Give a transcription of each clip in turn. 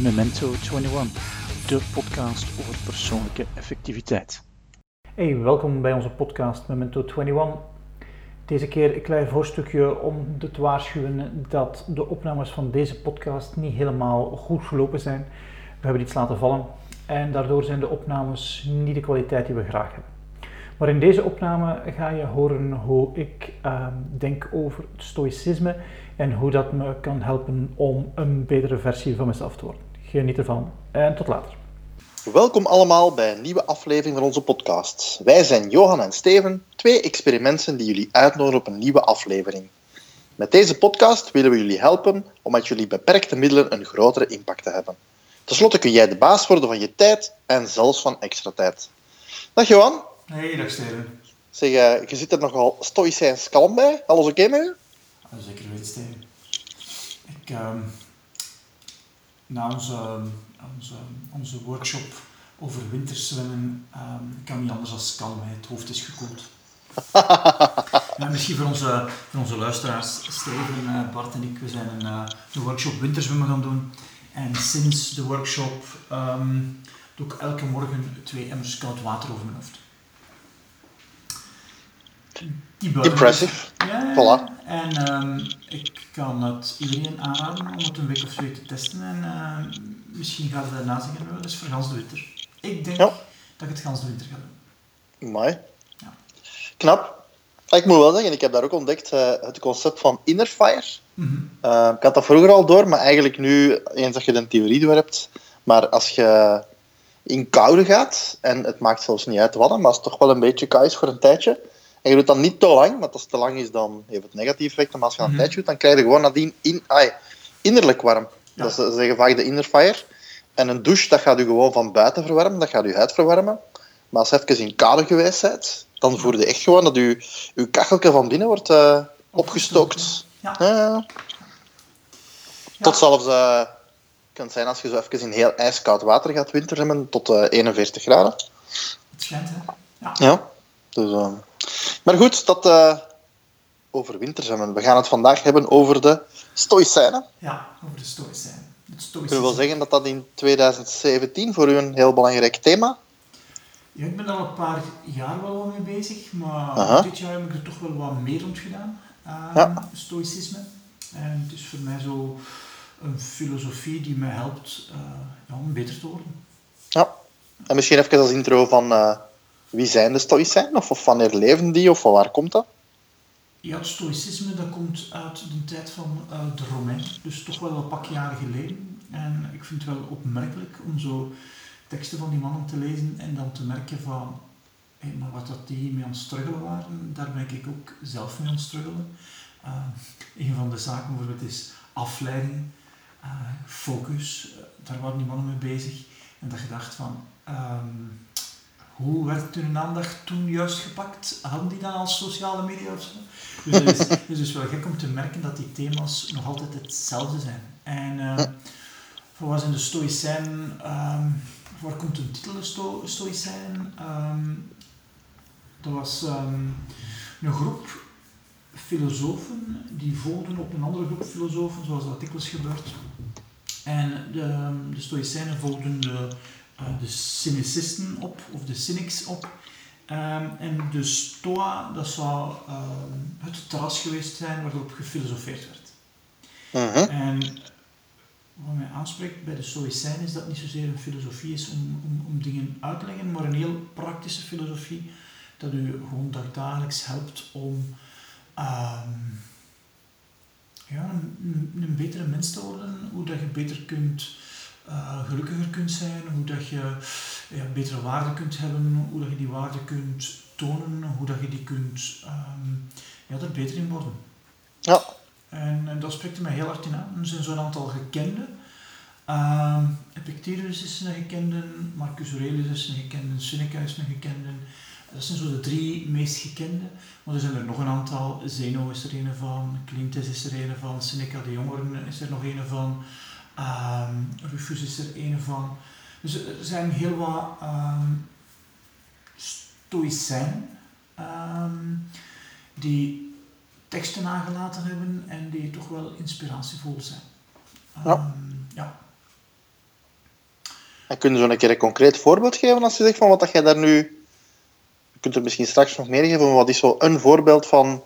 Memento 21, de podcast over persoonlijke effectiviteit. Hey, welkom bij onze podcast Memento 21. Deze keer een klein voorstukje om te waarschuwen dat de opnames van deze podcast niet helemaal goed gelopen zijn. We hebben iets laten vallen en daardoor zijn de opnames niet de kwaliteit die we graag hebben. Maar in deze opname ga je horen hoe ik ehm, denk over het stoïcisme en hoe dat me kan helpen om een betere versie van mezelf te worden. Geniet ervan en tot later. Welkom allemaal bij een nieuwe aflevering van onze podcast. Wij zijn Johan en Steven, twee experimenten die jullie uitnodigen op een nieuwe aflevering. Met deze podcast willen we jullie helpen om met jullie beperkte middelen een grotere impact te hebben. Ten slotte kun jij de baas worden van je tijd en zelfs van extra tijd. Dag Johan. Hey, dag Steven. Zeg, uh, je zit er nogal stoïcijns kalm bij. Alles oké met u? Zeker weten, Steven. Ik, uh, na onze, onze, onze workshop over winterzwemmen um, kan niet anders dan kalm. Het hoofd is gekoeld. ja, misschien voor onze, voor onze luisteraars, Steven, uh, Bart en ik, we zijn een, een workshop winterzwemmen gaan doen. En sinds de workshop um, doe ik elke morgen twee emmers koud water over mijn hoofd. Impressive. Ja, Voilà. En um, ik kan het iedereen aanraden om het een week of twee te testen. En uh, misschien gaat het daarna zeggen, wel eens voor gans de winter. Ik denk Ja. dat ik het gans de winter ga doen. Mooi. Ja. Knap. Ik moet wel zeggen, ik heb daar ook ontdekt uh, het concept van inner fire. Mhm. Uh, ik had dat vroeger al door, maar eigenlijk nu, eens dat je de theorie door hebt, maar als je in koude gaat, en het maakt zelfs niet uit wat, maar als het toch wel een beetje koud is voor een tijdje, en je doet dat niet te lang, want als het te lang is, dan heeft het negatief effect, maar als je dat een Mhm. tijdje doet, dan krijg je gewoon nadien in, ai, innerlijk warm. Ja. Dat ze zeggen vaak de inner fire. En een douche, dat gaat je gewoon van buiten verwarmen, dat gaat je huid verwarmen. Maar als je even in koude geweest bent, dan voel je echt gewoon dat je, je kacheltje van binnen wordt eh, opgestookt. Ja. Ja. Tot zelfs, eh kan het zijn als je zo even in heel ijskoud water gaat winterzwemmen, tot eh 41 graden. Het schijnt, hè? Ja. Dus, eh, maar goed, dat eh, over winterzwemmen. We gaan het vandaag hebben over de Stoïcijnen. ja, over de stoïcijn. Het Kunnen stoïcisme. we wel zeggen dat dat in 2017 voor u een heel belangrijk thema Ja, ik ben al een paar jaar wel wat mee bezig, maar Aha. dit jaar heb ik er toch wel wat meer rond gedaan. Uh, Ja. Stoïcisme. En het is voor mij zo een filosofie die mij helpt eh, ja, om beter te worden. Ja. En misschien even als intro van eh, wie zijn de Stoïcijnen? Of, of wanneer leven die? Of van waar komt dat? Ja, het stoïcisme dat komt uit de tijd van eh, de Romeinen, dus toch wel een pak jaren geleden. En ik vind het wel opmerkelijk om zo teksten van die mannen te lezen en dan te merken van, hé, maar wat dat die mee aan het struggelen waren, daar ben ik ook zelf mee aan het struggelen. Uh, een van de zaken bijvoorbeeld is afleiding, uh, focus, daar waren die mannen mee bezig. En dat je dacht van, um, hoe werd hun aandacht toen juist gepakt? Hadden die dan al sociale media of zo? Dus het is, het is dus wel gek om te merken dat die thema's nog altijd hetzelfde zijn. En uh, voor wat zijn de Stoïcijnen? Um, waar komt hun titel sto Stoïcijnen? Um, dat was um, een groep filosofen die volgden op een andere groep filosofen, zoals dat dikwijls gebeurt. En de, de Stoïcijnen volgden de, de cynicisten op, of de cynics op. Um, en de Stoa, dat zou um, het terras geweest zijn waarop gefilosofeerd werd. Uh -huh. En wat mij aanspreekt bij de Stoïcijnen is dat niet zozeer een filosofie is om, om, om dingen uit te leggen, maar een heel praktische filosofie dat u gewoon dagelijks helpt om um, ja, een, een, betere mens te worden, hoe dat je beter kunt, uh, gelukkiger kunt zijn, hoe dat je ja, betere waarden kunt hebben, hoe dat je die waarden kunt tonen, hoe dat je die kunt um, ja, er beter in worden. Ja. En, en dat spreekt mij heel hard in aan. Er zijn zo'n aantal gekende. Um, Epictetus is een gekende, Marcus Aurelius is een gekende, Seneca is een gekende. Dat zijn zo de drie meest gekende. Maar er zijn er nog een aantal. Zeno is er een van, Clintus is er een van, Seneca de Jongeren is er nog een van, um, Rufus is er een van. Dus er zijn heel wat um, stoïcijnen um, die teksten nagelaten hebben en die toch wel inspiratievol zijn. Ja. Um, ja. En kun je zo een keer een concreet voorbeeld geven als je zegt van wat dat jij daar nu... Je kunt er misschien straks nog meer geven, maar wat is zo een voorbeeld van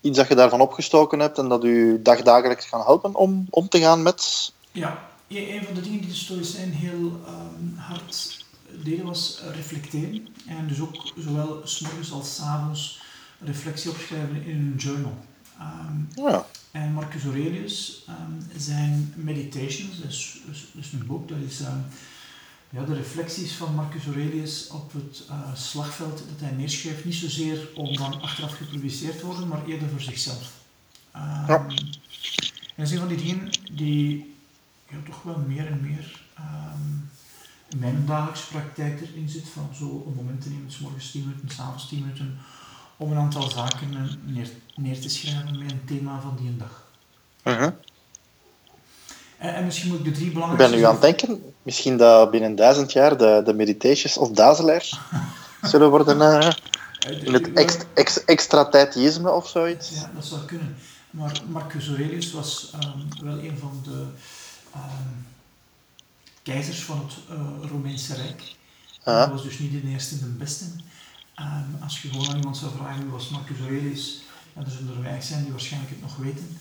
iets dat je daarvan opgestoken hebt en dat je dagdagelijks kan helpen om om te gaan met... Ja, een van de dingen die de Stoïcijnen heel um, hard deden was reflecteren. En dus ook zowel s morgens als s avonds reflectie opschrijven in een journal. Um, ja. En Marcus Aurelius, um, zijn Meditations, dus, dus, dus, een boek, dat is ja, de reflecties van Marcus Aurelius op het uh, slagveld dat hij neerschrijft. Niet zozeer om dan achteraf gepubliceerd te worden, maar eerder voor zichzelf. ja. En dat is een van die dingen die ja, toch wel meer en meer um, in mijn dagelijkse praktijk erin zit. Van zo een moment te nemen, s morgens 10 minuten, s'avonds 10 minuten, om een aantal zaken eh, neer, neer te schrijven met een thema van die dag. Uh -huh. en, en, misschien moet ik de drie belangrijkste... Ik ben nu aan het denken, misschien dat binnen duizend jaar de, de meditations of dazelaars zullen worden uh, in het ext, ex, extra tijdisme of zoiets. Ja, dat zou kunnen. Maar Marcus Aurelius was um, wel een van de keizers van het uh, Romeinse Rijk. Ah. Dat was dus niet de eerste en de beste. Um, als je gewoon aan iemand zou vragen wie was Marcus Aurelius, ja, er zullen er weinig zijn die waarschijnlijk het nog weten.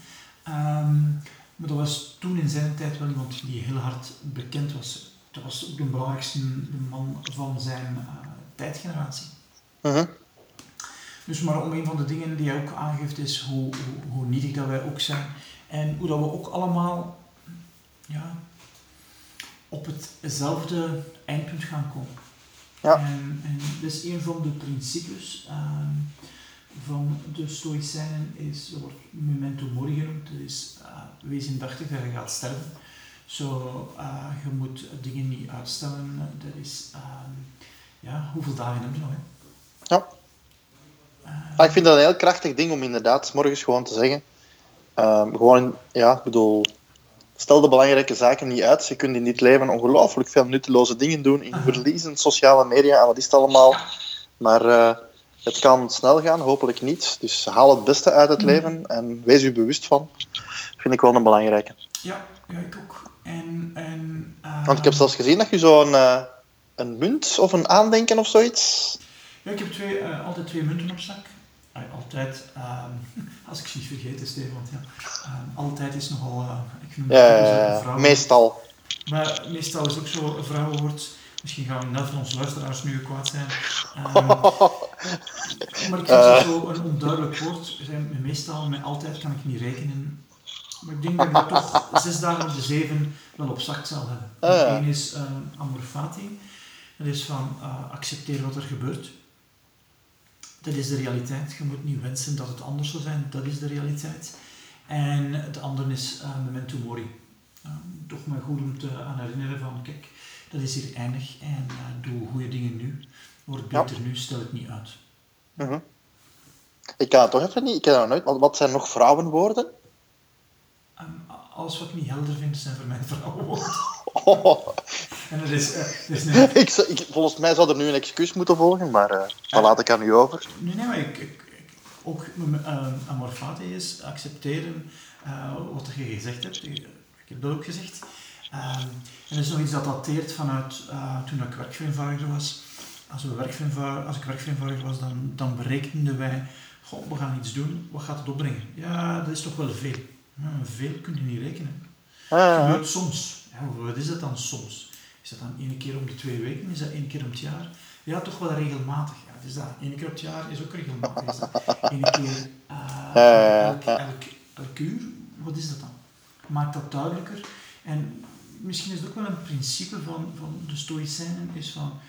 Um, maar dat was toen in zijn tijd wel iemand die heel hard bekend was. Dat was ook de belangrijkste man van zijn uh, tijdgeneratie. Uh -huh. Dus maar om een van de dingen die hij ook aangeeft is hoe, hoe, hoe nietig dat wij ook zijn. En hoe dat we ook allemaal ja, op hetzelfde eindpunt gaan komen. Ja. En, en dat is een van de principes uh, van de Stoïcijnen, is, dat wordt memento mori genoemd, dat is uh, wees indachtig dat je gaat sterven. Zo, uh, je moet dingen niet uitstellen, dat is, ehm, ja, hoeveel dagen heb je nog? Hè? Ja. Ah, ik vind dat een heel krachtig ding om inderdaad morgens gewoon te zeggen. Ehm, gewoon, ja, ik bedoel, stel de belangrijke zaken niet uit. Je kunt in dit leven ongelooflijk veel nutteloze dingen doen. In verliezen, sociale media en wat is het allemaal. Maar uh, het kan snel gaan, hopelijk niet. Dus haal het beste uit het mhm. leven en wees u bewust van. Vind ik wel een belangrijke. Ja, ja ik ook. En, en, uh... Want ik heb zelfs gezien dat je zo'n uh, een munt of een aandenken of zoiets. Ja, ik heb twee, altijd twee munten op zak altijd, um, als ik ze niet vergeten, Steven, want ja, um, altijd is nogal, uh, ik noem het uh, vrouw. Meestal. Maar meestal is ook zo een vrouwenwoord. Misschien gaan we net van onze luisteraars nu kwaad zijn. Um, maar ik vind uh. zo een onduidelijk woord. Meestal, met altijd kan ik niet rekenen. Maar ik denk dat ik toch zes dagen op de zeven wel op zak zal hebben. Uh. Eén is um, amor fati. Dat is van uh, accepteer wat er gebeurt. Dat is de realiteit. Je moet niet wensen dat het anders zou zijn. Dat is de realiteit. En het andere is uh, memento mori. Uh, toch maar goed om te aan herinneren van, kijk, dat is hier eindig en uh, doe goede dingen nu. Word beter nu, stel het niet uit. -huh. Ik kan het toch even niet, ik ken dat nooit. Wat, wat zijn nog vrouwenwoorden? Um, alles wat ik niet helder vind, zijn voor mij vrouwenwoorden. Oh. En dat is, uh, ik, ik, volgens mij zou er nu een excuus moeten volgen, maar uh, dat laat ik aan u over. Nee, nee, maar ik, ik, ook uh, amorfate is accepteren uh, wat je gezegd hebt. Ik, heb dat ook gezegd. Uh, en dat is nog iets dat dateert vanuit uh, toen ik werkvereenvoudiger was. Als, we als ik werkvereenvoudiger was, dan, dan berekenden wij, goh, we gaan iets doen, wat gaat het opbrengen? Ja, dat is toch wel veel. Ja, veel kun je niet rekenen. Ah, dat gebeurt soms. Ja, wat is dat dan soms? Is dat dan één keer om de twee weken? Is dat één keer om het jaar? Ja, toch wel regelmatig. Ja, het is dat. Eén keer op het jaar is ook regelmatig. Is dat één keer uh, elk, elk, elk uur? Wat is dat dan? Maak dat duidelijker. En misschien is het ook wel een principe van, van de Stoïcijnen, is van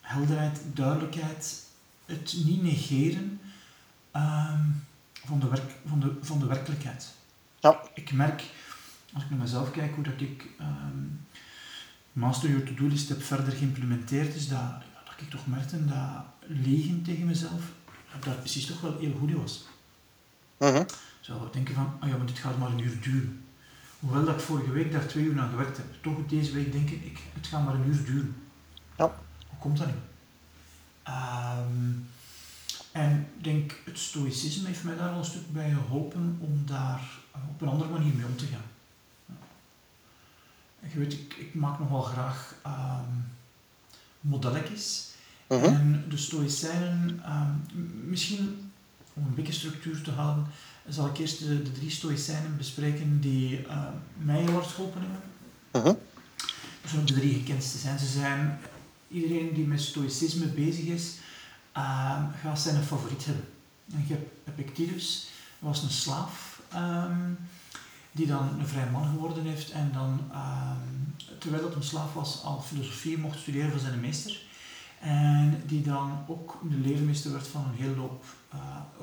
helderheid, duidelijkheid, het niet negeren um, van, de werk, van, de, van de werkelijkheid. Ja. Ik merk, als ik naar mezelf kijk, hoe dat ik um, Master Your To-Do-list heb verder geïmplementeerd, is dat, dat ik toch merkte dat liegen tegen mezelf, dat dat precies toch wel heel goed was. Uh -huh. Zo denken van, oh ja, maar dit gaat maar een uur duren. Hoewel dat ik vorige week daar twee uur aan gewerkt heb, toch deze week denk ik, het gaat maar een uur duren. Ja. Hoe komt dat nu? Um, en ik denk, het stoïcisme heeft mij daar al een stuk bij geholpen om daar op een andere manier mee om te gaan. Je weet, ik, ik maak nogal graag um, modelletjes. Mhm. En de Stoïcijnen, ehm, misschien om een beetje structuur te houden, zal ik eerst de, de drie Stoïcijnen bespreken die uh, mij heel hard geholpen hebben. Zo de drie gekendste zijn. Ze zijn, iedereen die met Stoïcisme bezig is, uh, gaat zijn favoriet hebben. En je hebt Epictetus, was een slaaf, um, die dan een vrij man geworden heeft en dan, terwijl dat een slaaf was, al filosofie mocht studeren voor zijn meester. En die dan ook de leermeester werd van een hele hoop uh,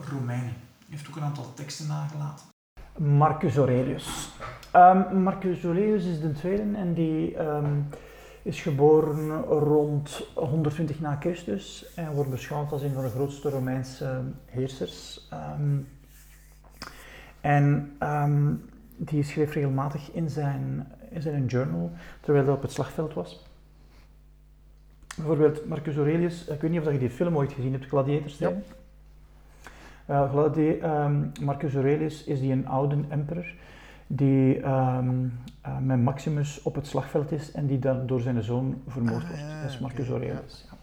Romeinen. Hij heeft ook een aantal teksten nagelaten. Marcus Aurelius. Um, Marcus Aurelius is de tweede en die um, is geboren rond 120 na Christus en wordt beschouwd als een van de grootste Romeinse heersers. En die schreef regelmatig in zijn, in zijn journal terwijl hij op het slagveld was. Bijvoorbeeld Marcus Aurelius, ik weet niet of je die film ooit gezien hebt, Gladiators. Ja. Uh, Gladi um, Marcus Aurelius is die een oude emperor die um, uh, met Maximus op het slagveld is en die dan door zijn zoon vermoord Ah, wordt. ja, dat is Marcus Aurelius. Ja.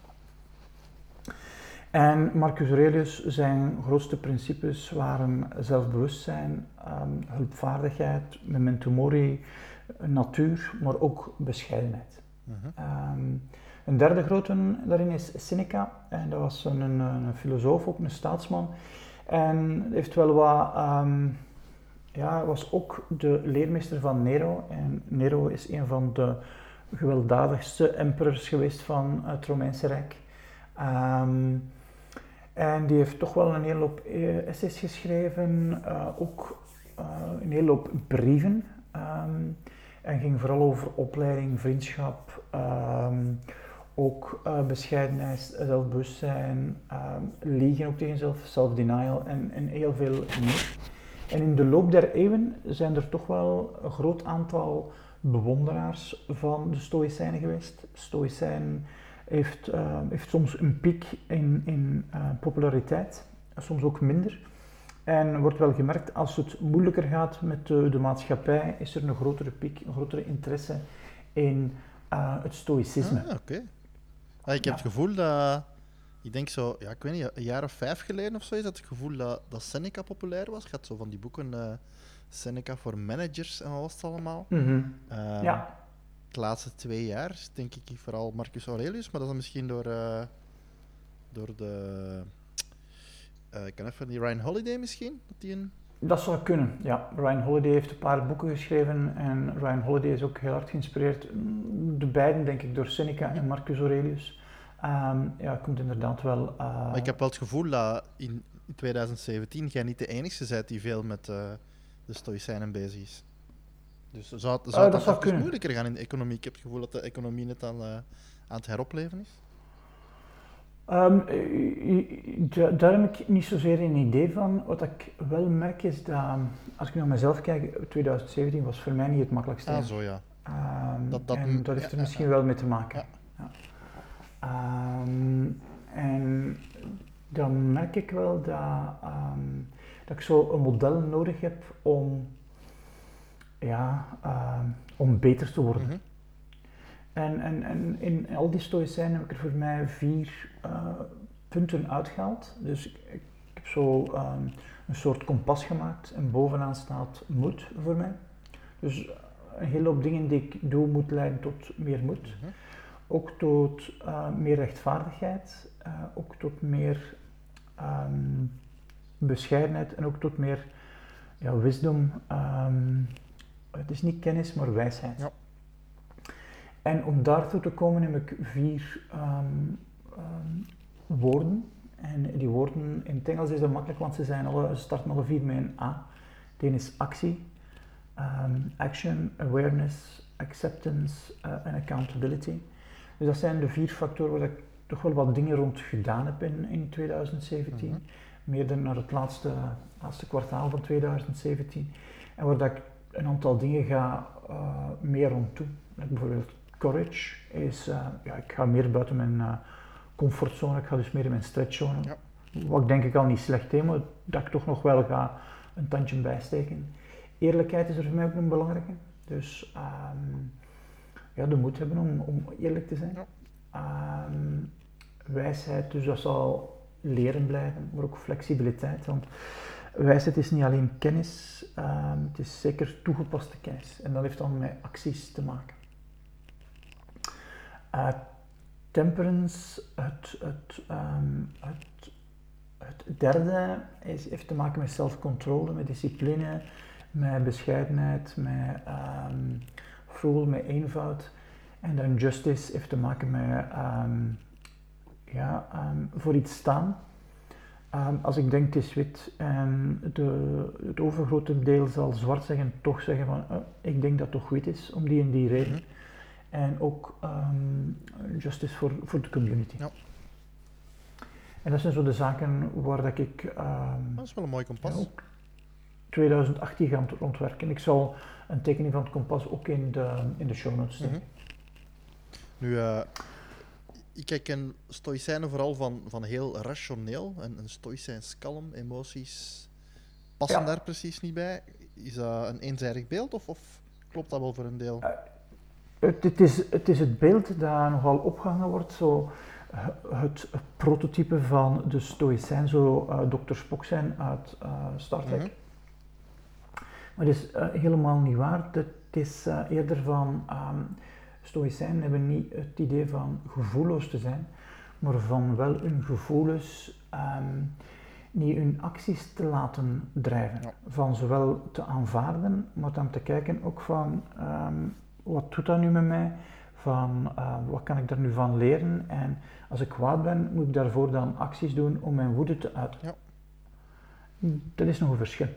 En Marcus Aurelius, zijn grootste principes waren zelfbewustzijn, um, hulpvaardigheid, memento mori, natuur, maar ook bescheidenheid. Mhm. Um, een derde grote daarin is Seneca, en dat was een, een, een filosoof, ook een staatsman. En heeft wel wat, um, ja, was ook de leermeester van Nero. En Nero is een van de gewelddadigste emperors geweest van het Romeinse Rijk. Um, en die heeft toch wel een hele hoop essays geschreven, uh, ook uh, een hele hoop brieven. Um, en ging vooral over opleiding, vriendschap, um, ook uh, bescheidenheid, zelfbewustzijn, um, liegen ook tegen jezelf, self-denial en, en heel veel meer. En in de loop der eeuwen zijn er toch wel een groot aantal bewonderaars van de Stoïcijnen geweest. Stoïcijn heeft, uh, heeft soms een piek in, in uh, populariteit, soms ook minder. En wordt wel gemerkt, als het moeilijker gaat met de, de maatschappij, is er een grotere piek, een grotere interesse in uh, het stoïcisme. Ah, Oké. Okay. Ah, ik heb ja. het gevoel dat, ik denk zo, ja, ik weet niet, een jaar of vijf geleden of zo is dat het gevoel dat, dat Seneca populair was. Had zo van die boeken uh, Seneca voor managers en wat was het allemaal. Mm -hmm. uh, ja. De laatste twee jaar denk ik vooral Marcus Aurelius, maar dat is misschien door, uh, door de. Uh, ik kan even die Ryan Holiday misschien? Dat, die een... dat zou kunnen, ja. Ryan Holiday heeft een paar boeken geschreven en Ryan Holiday is ook heel hard geïnspireerd. De beiden, denk ik, door Seneca en Marcus Aurelius. Um, ja, komt inderdaad wel. Uh... Maar ik heb wel het gevoel dat in 2017 jij niet de enige bent die veel met de Stoïcijnen bezig is. Dus zou het, zou uh, het dat moeilijker gaan in de economie? Ik heb het gevoel dat de economie net aan, aan het heropleven is. Um, daar heb ik niet zozeer een idee van. Wat ik wel merk is dat, als ik naar mezelf kijk, 2017 was voor mij niet het makkelijkste. Ah, zo ja. Um, dat, dat, en dat heeft er ja, misschien ja, wel mee te maken. Um, en dan merk ik wel dat, dat ik zo een model nodig heb om, ja, om beter te worden. Mm -hmm. En, en, en in al die stoïcijnen heb ik er voor mij vier uh, punten uitgehaald. Dus ik, ik heb zo um, een soort kompas gemaakt en bovenaan staat moed voor mij. Dus een hele hoop dingen die ik doe moet leiden tot meer moed. Mm -hmm. Ook tot uh, meer rechtvaardigheid, uh, ook tot meer um, bescheidenheid en ook tot meer ja, wisdom. Um, het is niet kennis, maar wijsheid. Ja. En om daartoe te komen heb ik vier um, um, woorden. En die woorden in het Engels is dat makkelijk, want ze, zijn alle, ze starten alle vier met een A. De is actie, um, action, awareness, acceptance uh, en accountability. Dus dat zijn de vier factoren waar ik toch wel wat dingen rond gedaan heb in, in 2017. Mhm. Meer dan naar het laatste, laatste kwartaal van 2017. En waar dat ik een aantal dingen ga uh, meer rond toe. Bijvoorbeeld courage is, uh, ja, ik ga meer buiten mijn uh, comfortzone, ik ga dus meer in mijn stretchzone. Ja. Wat ik denk ik al niet slecht heb, maar dat ik toch nog wel ga een tandje bijsteken. Eerlijkheid is er voor mij ook een belangrijke. Dus um, ja, de moed hebben om, om eerlijk te zijn. Ehm, wijsheid, dus dat zal leren blijven, maar ook flexibiliteit. Want wijsheid is niet alleen kennis, ehm, het is zeker toegepaste kennis. En dat heeft dan met acties te maken. Uh, temperance, het, het, ehm, het, het derde is, heeft te maken met zelfcontrole, met discipline, met bescheidenheid, met um, met eenvoud. En dan justice heeft te maken met ja, voor iets staan. Als ik denk het is wit en de, het overgrote deel zal zwart zeggen, toch zeggen van uh, ik denk dat het toch wit is, om die en die reden. Mhm. En ook um, justice voor, voor de community. Ja. En dat zijn zo de zaken waar dat ik... Um, dat is wel een mooi kompas. 2018 gaan ontwerken. Ik zal een tekening van het kompas ook in de, in de show notes steken. Mhm. Nu, uh, ik ken stoïcijnen vooral van, van heel rationeel. En een stoïcijns kalm, emoties passen daar precies niet bij. Is dat een eenzijdig beeld of, of klopt dat wel voor een deel? Uh, het, het, is, het is het beeld dat nogal opgehangen wordt, zo het prototype van de Stoïcijn, zo uh, Dr. Spock zijn uit uh, Star Trek. Mhm. Maar het is uh, helemaal niet waar. Het is eerder van, um, Stoïcijnen hebben niet het idee van gevoelloos te zijn, maar van wel hun gevoelens um, niet hun acties te laten drijven. Van zowel te aanvaarden, maar dan te kijken ook van um, wat doet dat nu met mij? Van uh, wat kan ik er nu van leren? En als ik kwaad ben, moet ik daarvoor dan acties doen om mijn woede te uiten. Ja. Dat is nog een verschil.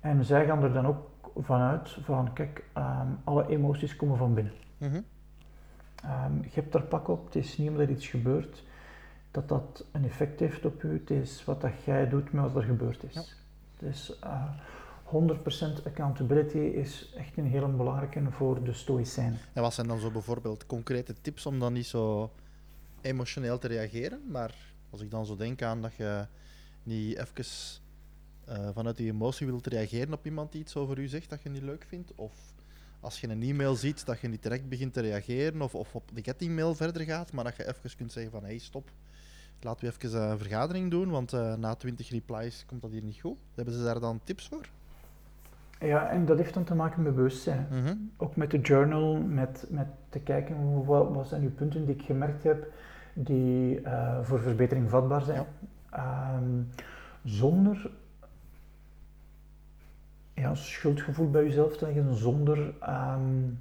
En zij gaan er dan ook vanuit van, kijk, um, alle emoties komen van binnen. Mm -hmm. um, je hebt er pak op, het is niet omdat er iets gebeurt dat dat een effect heeft op u. Het is wat dat jij doet met wat er gebeurd is. Ja. Dus uh, 100% accountability is echt een hele belangrijke voor de stoïcijnen. En wat zijn dan zo bijvoorbeeld concrete tips om dan niet zo emotioneel te reageren? Maar als ik dan zo denk aan dat je niet even uh, vanuit die emotie wilt reageren op iemand die iets over u zegt dat je niet leuk vindt, of als je een e-mail ziet dat je niet direct begint te reageren, of, of op de get-e-mail verder gaat, maar dat je even kunt zeggen van hé, hey, stop, laten we even een vergadering doen, want uh, na 20 replies komt dat hier niet goed. Hebben ze daar dan tips voor? Ja, en dat heeft dan te maken met bewustzijn. Mhm. Ook met de journal, met, met te kijken wat, wat zijn uw punten die ik gemerkt heb die uh, voor verbetering vatbaar zijn. Ja. Um, zonder ja, schuldgevoel bij jezelf te leggen, zonder um,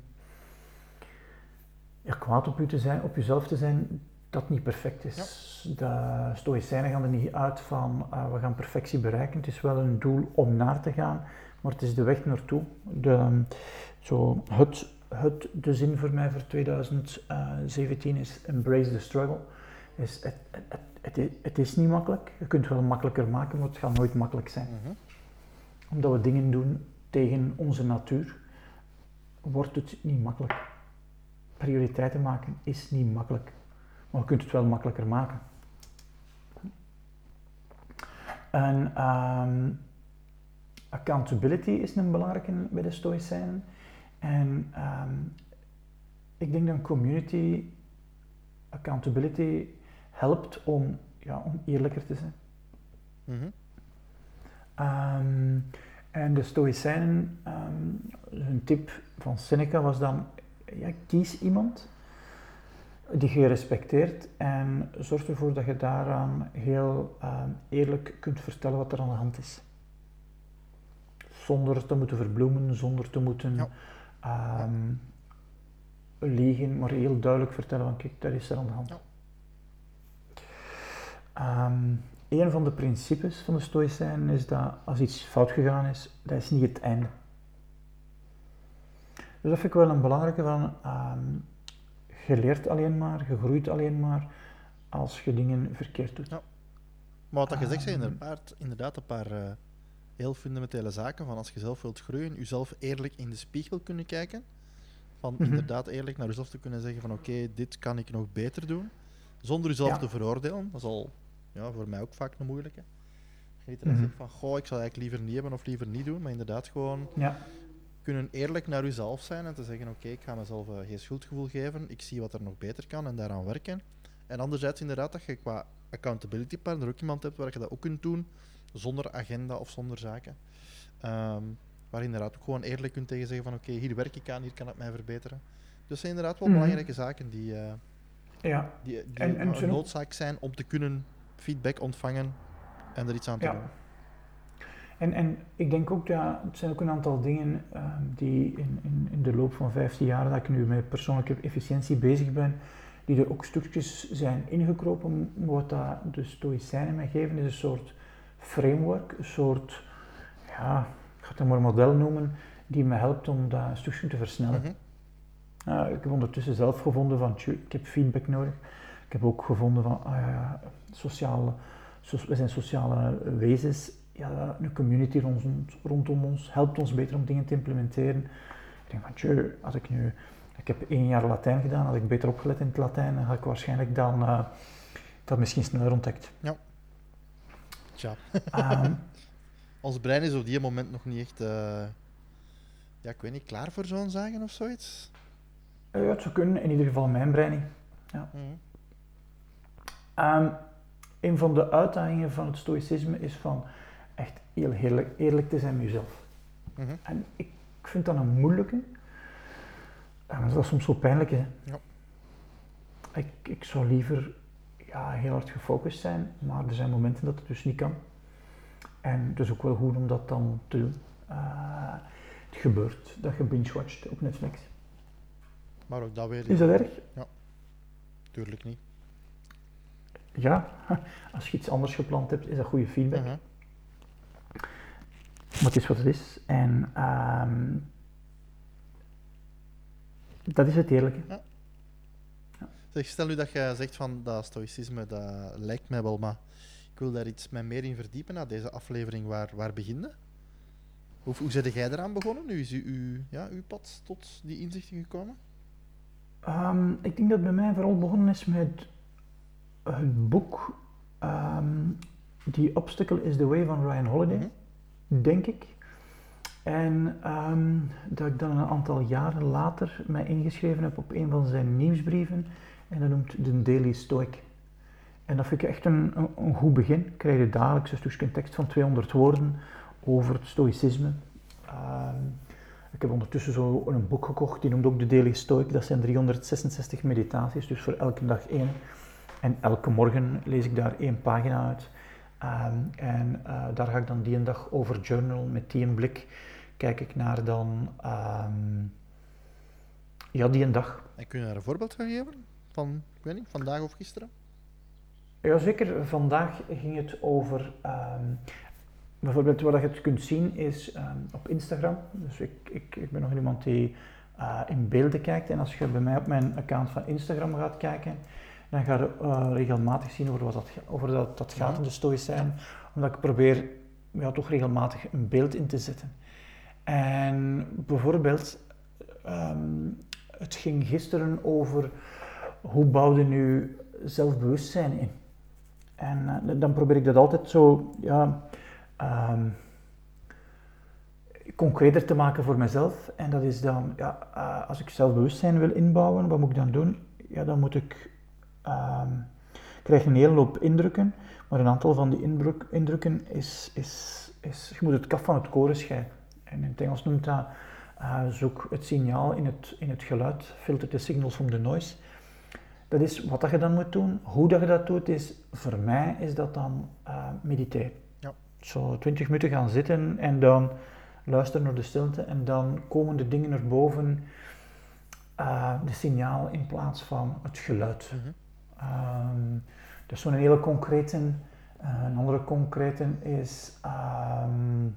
ja, kwaad op, u te zijn, op jezelf te zijn, dat niet perfect is. Ja. De stoïcijnen gaan er niet uit van uh, we gaan perfectie bereiken. Het is wel een doel om naar te gaan, maar het is de weg naartoe. De, zo, het, het, de zin voor mij voor 2017 is embrace the struggle. Is het, het, het, het, is niet makkelijk. Je kunt het wel makkelijker maken, maar het gaat nooit makkelijk zijn. Mhm. Omdat we dingen doen tegen onze natuur, wordt het niet makkelijk. Prioriteiten maken is niet makkelijk, maar je kunt het wel makkelijker maken. En um, accountability is een belangrijke bij de Stoïcijnen. En um, ik denk dat community accountability helpt om, ja, om eerlijker te zijn. -hmm. Um, en de Stoïcijnen, um, hun tip van Seneca was dan, ja, kies iemand die je respecteert en zorg ervoor dat je daaraan heel eerlijk kunt vertellen wat er aan de hand is zonder te moeten verbloemen, zonder te moeten ja. um, liegen, maar heel duidelijk vertellen van kijk, dat is er aan de hand. Ja. Um, een van de principes van de Stoïcijnen is dat als iets fout gegaan is, dat is niet het einde. Dus dat vind ik wel een belangrijke van, um, je leert alleen maar, je groeit alleen maar als je dingen verkeerd doet. Ja. Maar wat je zegt zijn inderdaad, inderdaad een paar uh, heel fundamentele zaken. Van als je zelf wilt groeien, jezelf eerlijk in de spiegel kunnen kijken. Van mhm. inderdaad eerlijk naar jezelf te kunnen zeggen van oké, dit kan ik nog beter doen. Zonder jezelf te veroordelen. Dat is al ja, voor mij ook vaak een moeilijke. Je niet mm -hmm. van goh, ik zou eigenlijk liever niet hebben of liever niet doen. Maar inderdaad gewoon ja. kunnen eerlijk naar uzelf zijn en te zeggen: Oké, ik ga mezelf uh, geen schuldgevoel geven, ik zie wat er nog beter kan en daaraan werken. En anderzijds, inderdaad, dat je qua accountability partner ook iemand hebt waar je dat ook kunt doen, zonder agenda of zonder zaken. Um, waar je inderdaad ook gewoon eerlijk kunt tegen zeggen: van oké, hier werk ik aan, hier kan het mij verbeteren. Dus dat zijn inderdaad wel mhm. belangrijke zaken die, uh, ja. die, die en, en een noodzaak zijn om te kunnen feedback ontvangen en er iets aan te ja. doen. En, en ik denk ook, ja, het zijn ook een aantal dingen uh, die in, in, in, de loop van 15 jaar dat ik nu met persoonlijke efficiëntie bezig ben, die er ook stukjes zijn ingekropen. Wat dat de Stoïcijnen mij geven, is een soort framework, een soort, ja, ik ga het maar model noemen, die me helpt om dat stukje te versnellen. Mhm. ik heb ondertussen zelf gevonden van, ik heb feedback nodig. Ik heb ook gevonden van, ah, ja, sociale, we zijn sociale wezens ja, een community rondom ons helpt ons beter om dingen te implementeren. Ik denk van, tjö, als ik nu, ik heb één jaar Latijn gedaan, had ik beter opgelet in het Latijn, dan had ik waarschijnlijk dan uh, dat misschien sneller ontdekt. Ja. Tja. Um, Ons brein is op die moment nog niet echt, uh, ja, ik weet niet, klaar voor zo'n zaken of zoiets? Uh, ja, het zou kunnen, in ieder geval mijn brein niet. Ja. Mm um, een van de uitdagingen van het stoïcisme is van echt heel eerlijk, eerlijk te zijn met jezelf. Mhm. En ik vind dat een moeilijke. En dat is soms zo pijnlijk. Hè? Ja. Ik, ik zou liever ja, heel hard gefocust zijn, maar er zijn momenten dat het dus niet kan. En het is ook wel goed om dat dan te doen. Uh, het gebeurt dat je binge-watcht op Netflix. Maar ook dat weer. Is dat erg? Ja, tuurlijk niet. Ja, als je iets anders gepland hebt, is dat goede feedback. Mhm. Maar het is wat het is. En um, dat is het eerlijke. Ja. Ja. Zeg, stel nu dat je zegt van dat stoïcisme, dat lijkt mij wel, maar ik wil daar iets meer in verdiepen na deze aflevering. Waar, waar begin je? Hoe, hoe jij eraan begonnen? Nu is uw, ja, uw pad tot die inzichten gekomen? Um, ik denk dat bij mij vooral begonnen is met het boek um, The Obstacle is the Way van Ryan Holiday. Mhm denk ik. En ehm, dat ik dan een aantal jaren later mij ingeschreven heb op een van zijn nieuwsbrieven. En dat noemt de Daily Stoic. En dat vind ik echt een, een, goed begin. Ik krijg je dagelijks een stukje tekst van 200 woorden over het stoïcisme. Ehm, ik heb ondertussen zo een boek gekocht, die noemt ook de Daily Stoic. Dat zijn 366 meditaties, dus voor elke dag één. En elke morgen lees ik daar één pagina uit. Ehm, en uh, daar ga ik dan die een dag over journal met die een blik. Kijk ik naar dan, um, ja, die een dag. En kun je daar een voorbeeld van geven? Van, ik weet niet, vandaag of gisteren? Jazeker, vandaag ging het over, um, bijvoorbeeld wat je het kunt zien is op Instagram. Dus ik, ik, ik ben nog iemand die uh, in beelden kijkt. En als je bij mij op mijn account van Instagram gaat kijken, dan ga je uh, regelmatig zien over wat dat, over dat, dat gaat in de stoïcijn, omdat ik probeer ja, toch regelmatig een beeld in te zetten. En bijvoorbeeld, um, het ging gisteren over hoe bouwde nu zelfbewustzijn in. En uh, dan probeer ik dat altijd zo, ja, um, concreter te maken voor mezelf. En dat is dan, ja, uh, als ik zelfbewustzijn wil inbouwen, wat moet ik dan doen? Ja, dan moet ik um, krijg een hele hoop indrukken, maar een aantal van die indruk, indrukken is, is, is, je moet het kaf van het koren scheiden. En in het Engels noemt dat uh, zoek het signaal in het, in het geluid, filter the signals from the noise. Dat is wat dat je dan moet doen. Hoe dat je dat doet, is voor mij is dat dan uh, mediteren. Ja. Zo 20 minuten gaan zitten en dan luisteren naar de stilte en dan komen de dingen naar boven, uh, de signaal in plaats van het geluid. Mm Um, dus zo'n hele concrete. Uh, een andere concrete is um,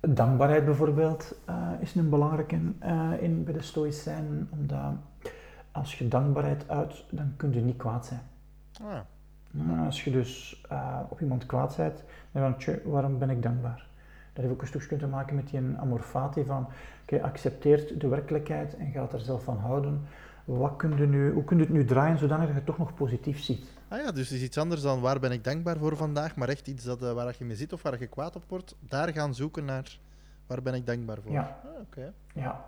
dankbaarheid bijvoorbeeld uh, is een belangrijke uh, in, bij de stoïcijnen, omdat als je dankbaarheid uit, dan kun je niet kwaad zijn. Ah. Als je dus op iemand kwaad bent, dan denk je, waarom ben ik dankbaar? Dat heeft ook een stukje te maken met die amorfati van, oké, okay, accepteert de werkelijkheid en gaat er zelf van houden. Wat kun je nu, hoe kun je het nu draaien zodanig dat je het toch nog positief ziet? Ah ja, dus het is iets anders dan waar ben ik dankbaar voor vandaag, maar echt iets dat, uh, waar je mee zit of waar je kwaad op wordt, daar gaan zoeken naar waar ben ik dankbaar voor. Ja. Ah, oké. Ja,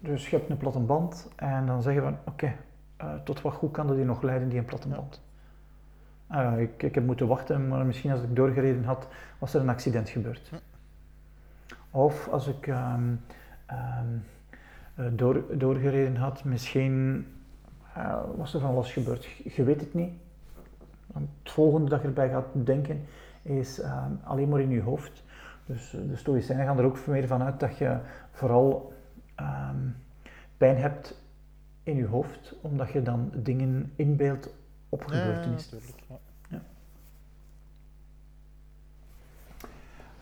dus je hebt een platte band en dan zeg je van oké, uh, tot wat goed kan dat die nog leiden, die een platte band? Uh, ik, ik heb moeten wachten, maar misschien als ik doorgereden had, was er een accident gebeurd. Of als ik um, um, door, doorgereden had, misschien uh, was er van alles gebeurd. Je weet het niet. Het volgende dat je erbij gaat denken is uh, alleen maar in je hoofd. Dus de stoïcijnen gaan er ook meer van uit dat je vooral um, pijn hebt in je hoofd, omdat je dan dingen inbeeldt op gebeurtenissen. Ja,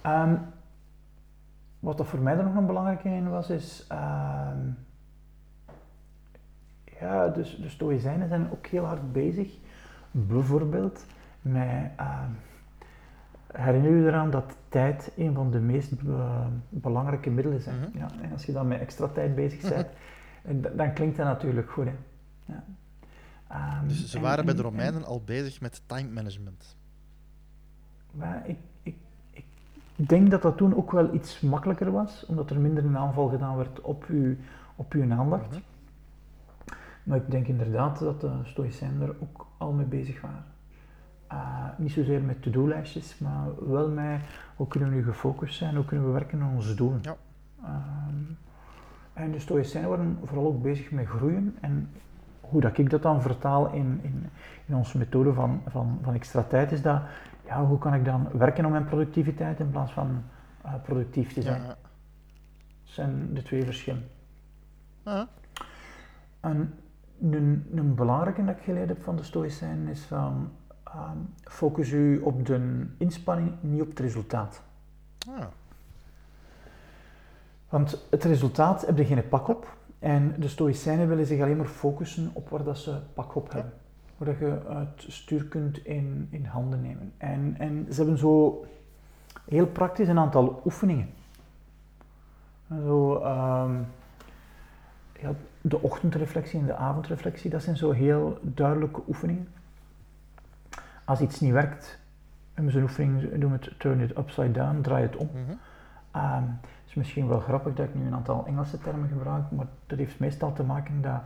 ja. Um, wat dat voor mij er nog een belangrijke in was, is um, ja, dus de Stoïcijnen zijn ook heel hard bezig, bijvoorbeeld met uh, herinner je eraan dat tijd een van de meest be belangrijke middelen zijn. Mhm. ja, en als je dan met extra tijd bezig bent, dan klinkt dat natuurlijk goed. Hè. Ja. Um, Dus ze en- waren bij de en- Romeinen al bezig met time management. Maar ik denk dat dat toen ook wel iets makkelijker was, omdat er minder een aanval gedaan werd op uw, op uw aandacht. Mhm. Maar ik denk inderdaad dat de Stoïcijnen er ook al mee bezig waren. Uh, niet zozeer met to-do-lijstjes, maar wel met hoe kunnen we nu gefocust zijn, hoe kunnen we werken aan onze doelen. Ja. Ehm, en de Stoïcijnen waren vooral ook bezig met groeien en hoe dat ik dat dan vertaal in, in, in onze methode van, van, van extra tijd is dat, ja, hoe kan ik dan werken aan mijn productiviteit in plaats van uh, productief te zijn. Ja. Dat zijn de twee verschillen. En een, een belangrijke dat ik geleerd heb van de Stoïcijnen is van ehm, focus u op de inspanning, niet op het resultaat. Want het resultaat heb je geen pak op. En de Stoïcijnen willen zich alleen maar focussen op waar dat ze pak op hebben. Waar dat je het stuur kunt in, in handen nemen. En, en ze hebben zo heel praktisch een aantal oefeningen. Zo, ehm, ja, de ochtendreflectie en de avondreflectie, dat zijn zo heel duidelijke oefeningen. Als iets niet werkt, hebben ze een oefening, noemen het turn it upside down, draai het om. Mhm. Ehm, het is misschien wel grappig dat ik nu een aantal Engelse termen gebruik, maar dat heeft meestal te maken dat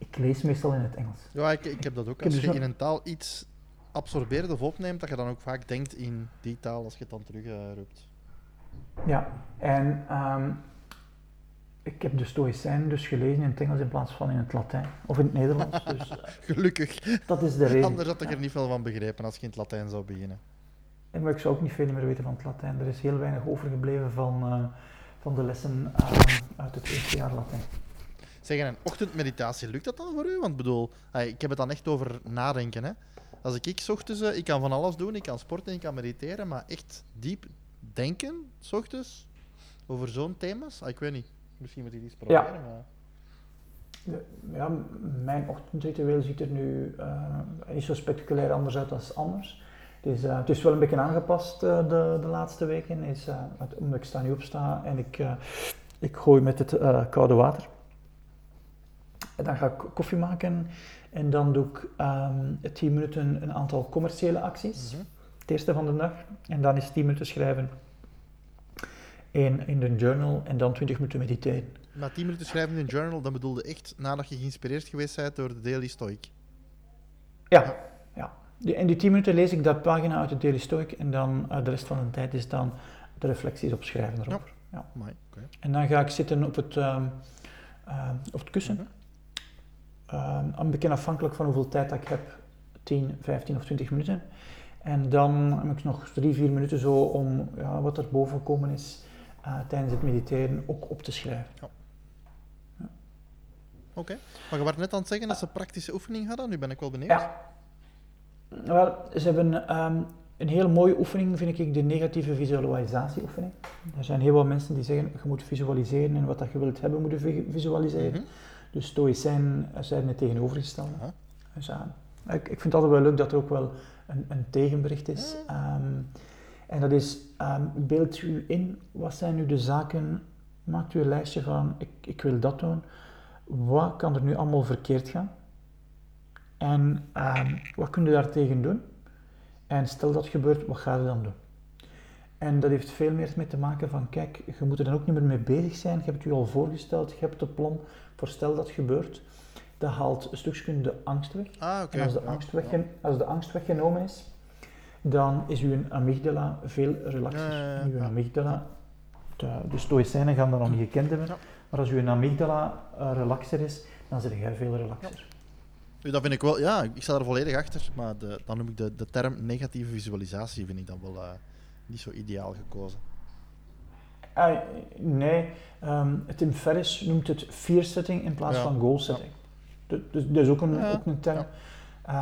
ik, lees meestal in het Engels. Ja, ik, ik heb dat ook. Als dus je ook- in een taal iets absorbeert of opneemt, dat je dan ook vaak denkt in die taal als je het dan terug eh. Ja, en ehm, ik heb de Stoïcijnen dus gelezen in het Engels in plaats van in het Latijn of in het Nederlands. Dus eh, Gelukkig. dat is de reden. Anders had ik er niet veel van begrepen als je in het Latijn zou beginnen. En maar ik zou ook niet veel meer weten van het Latijn. Er is heel weinig overgebleven van, eh, van de lessen ehm, uit het eerste jaar Latijn. Zeg, en een ochtendmeditatie, lukt dat dan voor u? Want ik bedoel, ik heb het dan echt over nadenken. Hè? Als ik, ik ochtends, eh, ik kan van alles doen, ik kan sporten, ik kan mediteren, maar echt diep denken, 's ochtends, over zo'n thema's, ah, ik weet niet. Misschien moet ik iets Ja. proberen, maar... De- ja, mijn ochtendritueel ziet er nu eh, niet zo spectaculair anders uit als anders. Het is, eh, het is wel een beetje aangepast eh, de, de laatste weken, is, eh, het- omdat ik sta nu opsta en ik, eh, ik gooi met het koude water. En dan ga ik koffie maken en dan doe ik ehm 10 minuten een aantal commerciële acties. Mhm. Het eerste van de dag. En dan is 10 minuten schrijven in, in de journal en dan 20 minuten mediteren. Na 10 minuten schrijven in een journal, dan bedoelde echt nadat je geïnspireerd geweest bent door de Daily Stoic. Ja, ja. Die, in die 10 minuten lees ik dat pagina uit het Daily Stoic en dan eh, de rest van de tijd is dan de reflecties opschrijven erover. Ja. Amai, oké. En dan ga ik zitten op het, ehm, op het kussen. Mhm. Ehm, een beetje afhankelijk van hoeveel tijd dat ik heb, 10, 15 of 20 minuten. En dan heb ik nog 3, 4 minuten zo om ja, wat er boven gekomen is eh, tijdens het mediteren ook op te schrijven. Oké. Maar je was net aan het zeggen dat ze praktische oefening hadden, nu ben ik wel benieuwd. Ja. Wel, ze hebben ehm, een hele mooie oefening, vind ik, de negatieve visualisatieoefening. Er zijn heel veel mensen die zeggen, je moet visualiseren en wat dat je wilt hebben, moet je vi- visualiseren. Mhm. Dus stoïcijnen zijn het tegenovergestelde. Aha. Dus, eh, ik, ik vind het altijd wel leuk dat er ook wel een, een tegenbericht is. Ehm, en dat is, ehm, beeld u in, wat zijn nu de zaken, maakt u een lijstje van, ik, ik wil dat doen. wat kan er nu allemaal verkeerd gaan? En ehm, wat kun je daartegen doen? En stel dat gebeurt, wat ga je dan doen? En dat heeft veel meer mee te maken van, kijk, je moet er dan ook niet meer mee bezig zijn. Je hebt je al voorgesteld, je hebt het plan voor stel dat gebeurt. Dat haalt een stukje de angst weg. Ah, oké. En als de, angst als de angst weggenomen is, dan is uw amygdala veel relaxer. Ja, ja, ja. Uw amygdala, de, de stoïcijnen gaan dat nog niet gekend hebben, maar als uw amygdala eh, relaxer is, dan zit jij veel relaxer. Ja, Dat vind ik wel, ja, ik sta er volledig achter, maar de, dan noem ik de, de term negatieve visualisatie, vind ik dan wel eh, niet zo ideaal gekozen. Ah, nee, ehm, Tim Ferriss noemt het fear setting in plaats Ja. van goal setting. Dus, dus dat is ook een, Ja, ook een term. ja.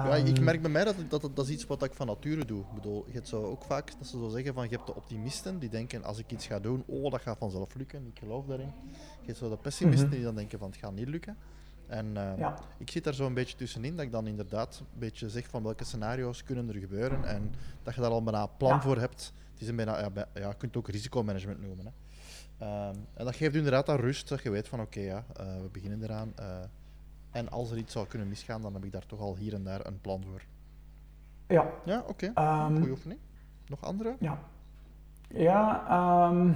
Ja, ik Ehm, merk bij mij dat, dat, dat, dat is iets wat ik van nature doe. Ik bedoel, je hebt zo ook vaak dat ze zo zeggen van je hebt de optimisten die denken als ik iets ga doen, oh dat gaat vanzelf lukken, ik geloof daarin. Je hebt zo de pessimisten Mhm. die dan denken van het gaat niet lukken. En eh, Ja. ik zit daar zo een beetje tussenin dat ik dan inderdaad een beetje zeg van welke scenario's kunnen er gebeuren en dat je daar al bijna een plan Ja. voor hebt. Het is een bijna, ja, bij- ja, je kunt het ook risicomanagement noemen. Hè. Ehm, en dat geeft u inderdaad dat rust, dat je weet van oké, ja, eh, we beginnen eraan. eh, en als er iets zou kunnen misgaan, dan heb ik daar toch al hier en daar een plan voor. Ja, Ja, oké. Ehm, Goeie oefening. Nog andere? Ja, ja ehm,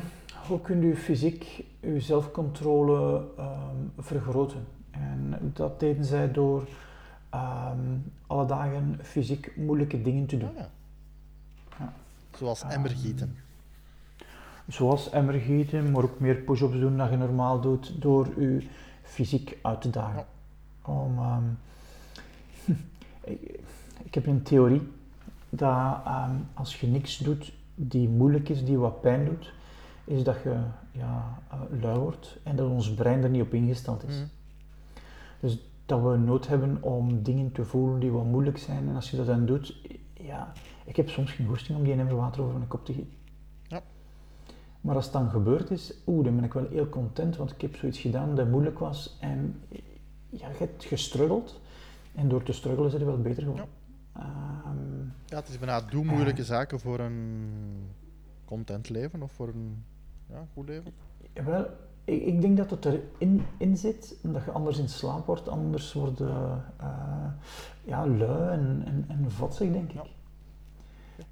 hoe kunt u fysiek uw zelfcontrole vergroten? En dat deden zij door alle dagen fysiek moeilijke dingen te doen. Ah, ja. Zoals emmergieten. Zoals emmergieten, maar ook meer push-ups doen dan je normaal doet, door u fysiek uit te dagen. Ja. Om, ehm, ik, ik heb een theorie dat ehm, als je niks doet die moeilijk is, die wat pijn doet, is dat je ja, eh, lui wordt en dat ons brein er niet op ingesteld is. Mhm. Dus dat we nood hebben om dingen te voelen die wat moeilijk zijn. En als je dat dan doet, ja, ik heb soms geen goesting om die emmer water over mijn kop te gieten. Ja. Maar als het dan gebeurd is, oeh, dan ben ik wel heel content, want ik heb zoiets gedaan dat moeilijk was. En ja, je hebt gestruggeld. En door te struggelen is het wel beter geworden. Ehm, Ja, het is bijna doe moeilijke zaken voor een content leven of voor een ja, goed leven. Wel, ik, ik denk dat het erin in zit, omdat je anders in slaap wordt, anders word je eh, ja, lui en, en, en denk ik. Ja.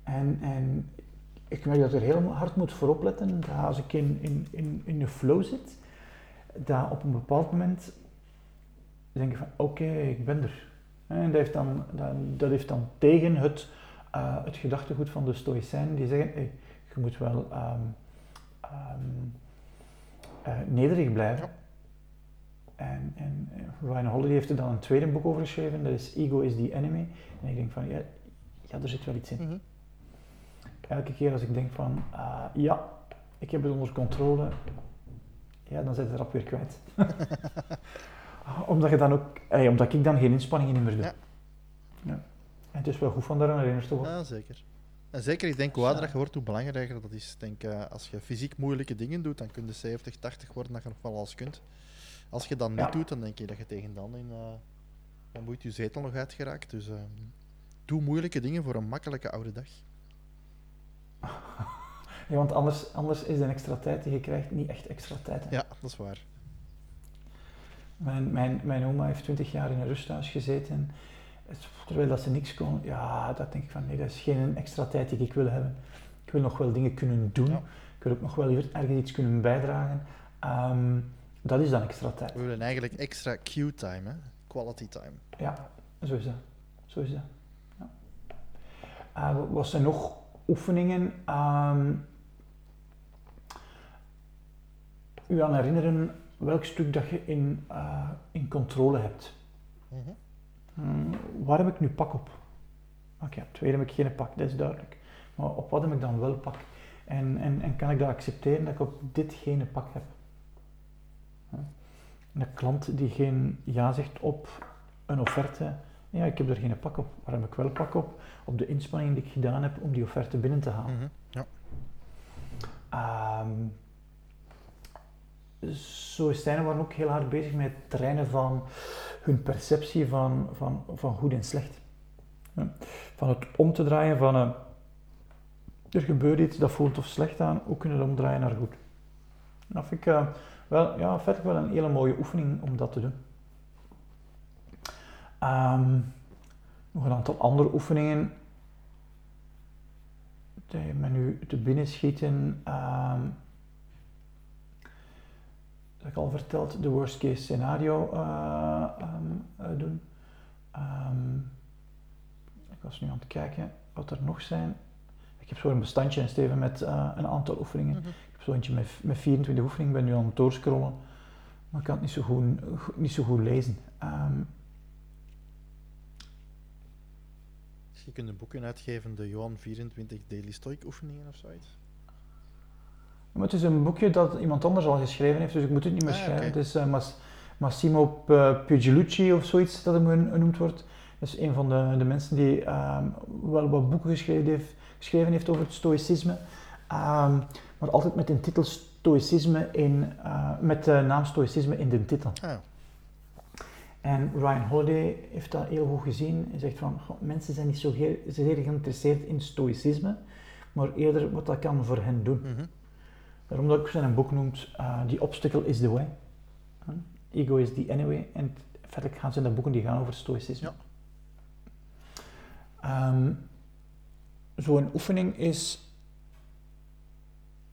En, en ik merk dat ik er heel hard moet voor opletten, dat als ik in, in, in, in de flow zit, dat op een bepaald moment denk ik van, oké, ik ben er. En dat heeft dan, dat, dat heeft dan tegen het, eh, het gedachtegoed van de stoïcijnen, die zeggen, hey, je moet wel... ehm, ehm, eh, nederig blijven. Ja. En, en Ryan Holiday heeft er dan een tweede boek over geschreven, dat is Ego is the Enemy. En ik denk van, ja, ja er zit wel iets in. Mhm. Elke keer als ik denk van, ah, ja, ik heb het onder controle, ja, dan zit het erop weer kwijt. omdat, je dan ook, eh, omdat ik dan geen inspanningen meer doe. Ja. Ja. En het is wel goed van daar een herinnerd te worden. Ja, zeker. En zeker, ik denk hoe ouder dat je wordt, hoe belangrijker dat is. Ik denk, eh, als je fysiek moeilijke dingen doet, dan kun je 70, 80 worden, dat je nog wel alles kunt. Als je dat niet Ja. doet, dan denk je dat je tegen dan in... eh dan moet je zetel nog uitgeraakt. Dus eh, doe moeilijke dingen voor een makkelijke oude dag. Ja, want anders, anders is de extra tijd die je krijgt niet echt extra tijd. hè. Ja, dat is waar. Mijn, mijn, mijn oma heeft 20 jaar in een rusthuis gezeten. Terwijl dat ze niks kon, ja, dat denk ik van nee, dat is geen extra tijd die ik wil hebben. Ik wil nog wel dingen kunnen doen. Ja. Ik wil ook nog wel ergens iets kunnen bijdragen. Ehm, dat is dan extra tijd. We willen eigenlijk extra Q-time, hè? quality time. Ja, zo is dat. Zo is dat. Ja. Wat zijn nog oefeningen? Ehm, u aan herinneren welk stuk dat je in, eh, in controle hebt. Mhm. Hmm, waar heb ik nu pak op? Oké, op twee heb ik geen pak, dat is duidelijk. Maar op wat heb ik dan wel pak? En, en, en kan ik dat accepteren dat ik op dit geen pak heb? Ja. Een klant die geen ja zegt op een offerte, ja, ik heb er geen pak op. Waar heb ik wel pak op? Op de inspanning die ik gedaan heb om die offerte binnen te halen. Mhm. Ja. Ehm Stoïcijnen waren ook heel hard bezig met het trainen van hun perceptie van, van, van goed en slecht. Ja. Van het om te draaien van eh, er gebeurt iets dat voelt of slecht aan, hoe kunnen we het omdraaien naar goed. Dat vind ik eh, wel, ja, wel een hele mooie oefening om dat te doen. Ehm, nog een aantal andere oefeningen die me nu te binnen schieten. Ehm, dat ik al verteld, de worst case scenario uh, um, uh, doen. Um, ik was nu aan het kijken wat er nog zijn. Ik heb zo een bestandje Steven met uh, een aantal oefeningen. Mm -hmm. Ik heb zo eentje met, met 24 oefeningen, ik ben nu aan het doorscrollen. Maar ik kan het niet zo goed, niet zo goed lezen. Um, je kunt een boekje uitgeven, de Johan 24 Daily Stoic oefeningen of zoiets. Maar het is een boekje dat iemand anders al geschreven heeft, dus ik moet het niet meer ah, schrijven. Okay. Het is uh, Mas Massimo Pugilucci of zoiets dat hem genoemd wordt. Dat is een van de, de mensen die um, wel wat boeken geschreven heeft, geschreven heeft over het stoïcisme. Um, maar altijd met de titel stoïcisme in, uh, met de naam stoïcisme in de titel. Ah. En Ryan Holiday heeft dat heel goed gezien. Hij zegt van, goh, mensen zijn niet zo zeer, zeer geïnteresseerd in stoïcisme, maar eerder wat dat kan voor hen doen. Mm -hmm. Daarom dat ik zijn boek noemt uh, The Obstacle is the Way. Huh? Ego is the Anyway. En verder gaan zijn de boeken die gaan over stoïcisme. Ja. Um, Zo'n oefening is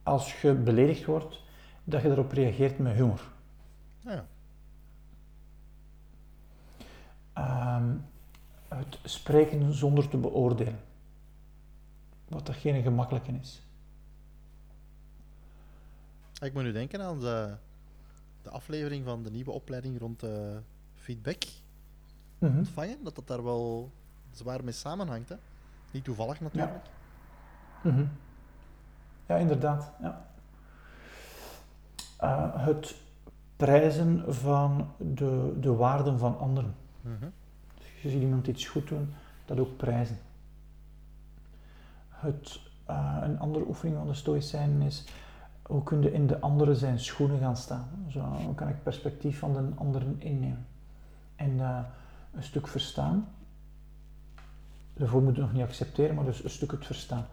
als je beledigd wordt, dat je erop reageert met humor. Ja. Um, het spreken zonder te beoordelen. Wat dat geen gemakkelijke is. Ik moet nu denken aan de, de aflevering van de nieuwe opleiding rond uh, feedback mm -hmm. ontvangen. Dat dat daar wel zwaar mee samenhangt. Hè? Niet toevallig natuurlijk. Ja, mm -hmm. ja inderdaad. Ja. Uh, het prijzen van de, de waarden van anderen. Mm. Dus je iemand iets goed doen, dat ook prijzen. Het, uh, een andere oefening van de stoïcijnen is hoe kun je in de andere zijn schoenen gaan staan? Zo, hoe kan ik perspectief van de anderen innemen? En uh, een stuk verstaan. Daarvoor moet je nog niet accepteren, maar dus een stuk het verstaan.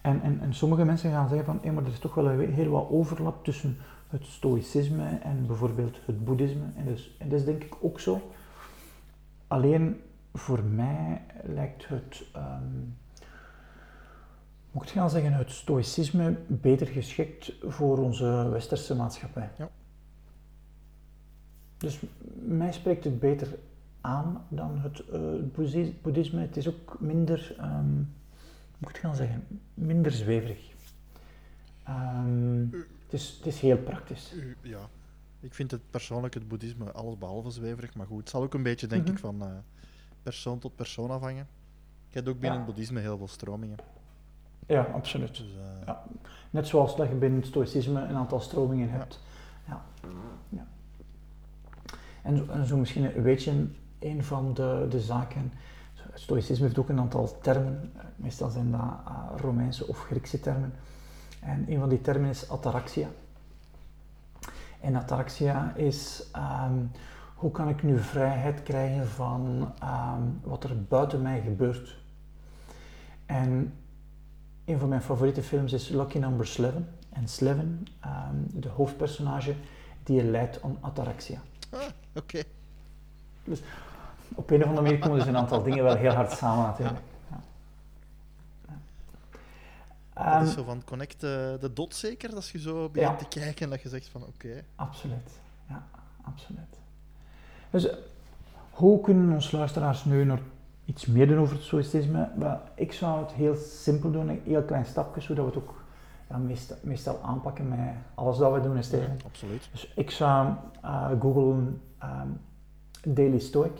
En, en, en sommige mensen gaan zeggen van, maar er is toch wel heel wat overlap tussen het stoïcisme en bijvoorbeeld het boeddhisme. En, dus, en dat is denk ik ook zo. Alleen voor mij lijkt het... Um, moet ik gaan zeggen, het stoïcisme beter geschikt voor onze westerse maatschappij. Ja. Dus mij spreekt het beter aan dan het uh, boeddhisme. Het is ook minder, um, moet ik gaan zeggen, minder zweverig. Um, het, is, het is heel praktisch. Ja, ik vind het persoonlijk het boeddhisme alles behalve zweverig, maar goed, het zal ook een beetje, denk Mhm. ik, van persoon tot persoon afhangen. Ik heb ook binnen Ja. het boeddhisme heel veel stromingen. Ja, absoluut. Dus, eh, Ja. Net zoals dat je binnen het stoïcisme een aantal stromingen hebt. Ja. ja. En, zo, en zo misschien weet je een van de, de zaken. Het stoïcisme heeft ook een aantal termen. Eh, Meestal zijn dat Romeinse of Griekse termen. En een van die termen is ataraxia. En ataraxia is um, hoe kan ik nu vrijheid krijgen van um, wat er buiten mij gebeurt. En een van mijn favoriete films is Lucky Number 11. En Slevin, um, de hoofdpersonage, die leidt aan ataraxia. Ah, oké. Dus op een of andere manier komen dus een aantal dingen wel heel hard samen natuurlijk. Ja. Ja. Dat is Um, zo van connect uh, de dot zeker, als je zo begint Ja. te kijken en dat je zegt van oké. absoluut, ja, absoluut. Dus eh, hoe kunnen onze luisteraars nu nog iets meer doen over het stoïcisme? Wel, ik zou het heel simpel doen, een heel klein stapje, zodat we het ook ja, meestal, meestal aanpakken met alles dat we doen is tegen. absoluut. Dus ik zou uh, googlen um, Daily Stoic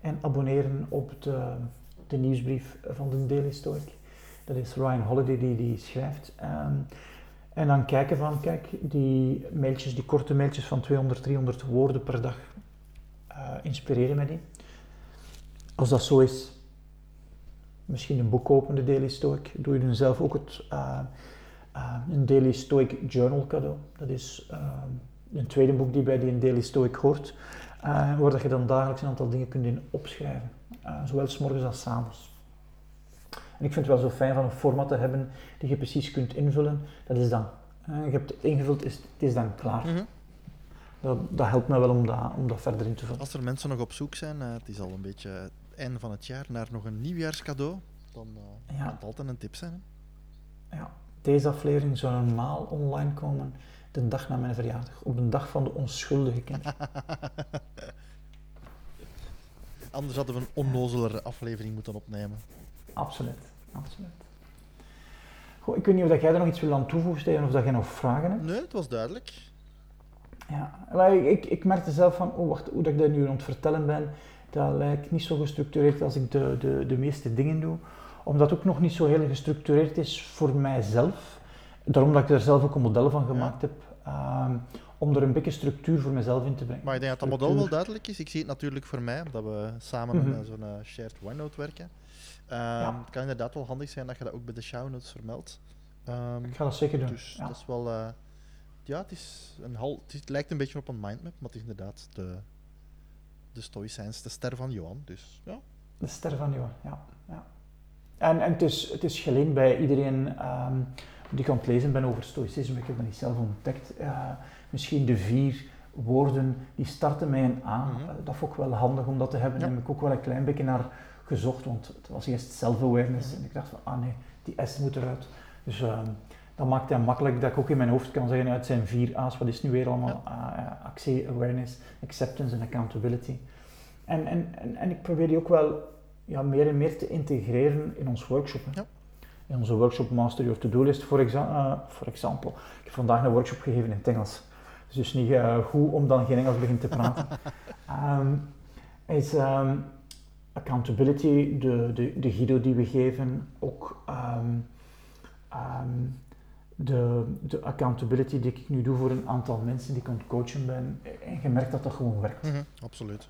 en abonneren op de, de nieuwsbrief van de Daily Stoic. Dat is Ryan Holiday die die schrijft. Um, en dan kijken van, kijk, die mailtjes, die korte mailtjes van 200, 300 woorden per dag, uh, inspireren mij die. Als dat zo is, misschien een boek kopen, de Daily Stoic. Doe je dan zelf ook het, uh, uh, een Daily Stoic Journal cadeau. Dat is een tweede boek die bij die Daily Stoic hoort, waar dat je dan dagelijks een aantal dingen kunt in opschrijven. Zowel s morgens als s avonds. En ik vind het wel zo fijn van een format te hebben die je precies kunt invullen. Dat is dan. Uh, je hebt het ingevuld, is, het is dan klaar. Mm -hmm. dat, dat helpt mij wel om dat, om dat verder in te vullen. Als er mensen nog op zoek zijn, uh, het is al een beetje het einde van het jaar, naar nog een nieuwjaarscadeau, dan uh, ja. kan het altijd een tip zijn. Hè? Ja, deze aflevering zou normaal online komen de dag na mijn verjaardag, op de dag van de onschuldige kind. Anders hadden we een onnozelere aflevering moeten opnemen. Absoluut, absoluut. Goh, ik weet niet of jij er nog iets wil aan toevoegen, Steven, of dat jij nog vragen hebt? Nee, het was duidelijk. Ja, ik, ik merkte zelf van, oh wacht, hoe dat ik dat nu aan het vertellen ben, dat lijkt niet zo gestructureerd als ik de, de, de meeste dingen doe. Omdat het ook nog niet zo heel gestructureerd is voor mijzelf. Daarom dat ik er zelf ook een model van gemaakt heb. Um, om er een beetje structuur voor mezelf in te brengen. Maar ik denk dat dat model wel duidelijk is. Ik zie het natuurlijk voor mij, omdat we samen mm -hmm. zo'n uh, shared OneNote werken. Um, ja. Het kan inderdaad wel handig zijn dat je dat ook bij de show notes vermeldt. Um, ik ga dat zeker doen. Dus ja. dat is wel... Uh, ja, het, is een hal, het, is, het, lijkt een beetje op een mindmap, maar het is inderdaad de, de Stoïcijns, de ster van Johan. Dus, ja. De ster van Johan, ja. ja. En, en het, is, het is geleend bij iedereen um, die kan het lezen ben over stoïcisme. Ik heb dat niet zelf ontdekt. Uh, misschien de vier woorden die starten met een A. Mm -hmm. uh, dat vond ik wel handig om dat te hebben. Ja. heb ik ook wel een klein beetje naar gezocht, want het was eerst self-awareness. En ik dacht van, ah nee, die S moet eruit. Dus uh, dat maakt het makkelijk dat ik ook in mijn hoofd kan zeggen, uit zijn vier A's, wat is nu weer allemaal? Ja. actie, awareness, acceptance en accountability. En, en, en, en, ik probeer die ook wel ja, meer en meer te integreren in ons workshop. Ja. In onze workshop Mastery of To-Do List, voor example. Ik heb vandaag een workshop gegeven in het Engels. Dus, dus niet uh, goed om dan geen Engels begint te praten. um, is um, accountability, de, de, de guido die we geven, ook um, de, de accountability die ik nu doe voor een aantal mensen die ik aan het coachen ben. En je merkt dat dat gewoon werkt. Mm -hmm, absoluut.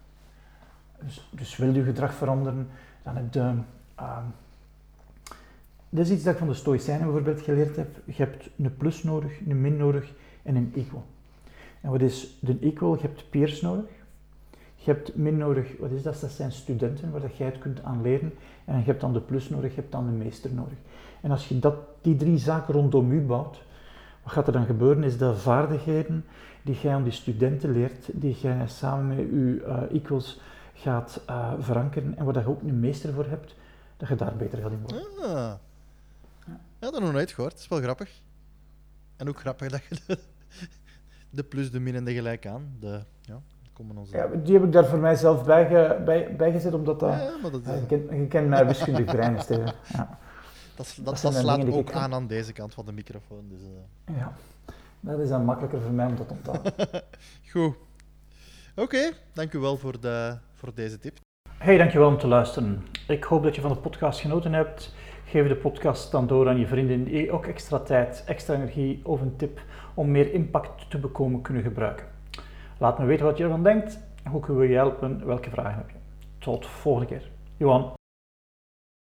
Dus, dus wil je gedrag veranderen, dan heb je... Um, dit is iets dat ik van de Stoïcijnen bijvoorbeeld geleerd heb. Je hebt een plus nodig, een min nodig en een equal. En wat is de equal? Je hebt peers nodig. Je hebt min nodig, wat is dat? Dat zijn studenten waar dat jij het kunt aan leren. En je hebt dan de plus nodig, je hebt dan de meester nodig. En als je dat, die drie zaken rondom u bouwt, wat gaat er dan gebeuren? Is dat vaardigheden die jij aan die studenten leert, die jij samen met je uh, equals gaat uh, verankeren en waar je ook een meester voor hebt, dat je daar beter gaat in worden. Ah. Ja. dat nog nooit gehoord. Dat is wel grappig. En ook grappig dat je de, de plus, de min en de gelijk aan. De, ja, komen onze... ja, die heb ik daar voor mijzelf bij, ge, bij, bijgezet, omdat dat... Ja, ja, maar dat is... je, kent, je kent mijn wiskundig brein, Steven. Ja. Dat, dat, dat, dat slaat ook aan aan deze kant van de microfoon. Dus, uh... Ja, dat is dan makkelijker voor mij om dat te onthouden. Goed. Oké, okay, dank u wel voor, de, voor deze tip. Hey, dankjewel om te luisteren. Ik hoop dat je van de podcast genoten hebt. Geef de podcast dan door aan je vrienden die ook extra tijd, extra energie of een tip om meer impact te bekomen kunnen gebruiken. Laat me weten wat je ervan denkt. Hoe kunnen we je helpen? Welke vragen heb je? Tot volgende keer. Johan.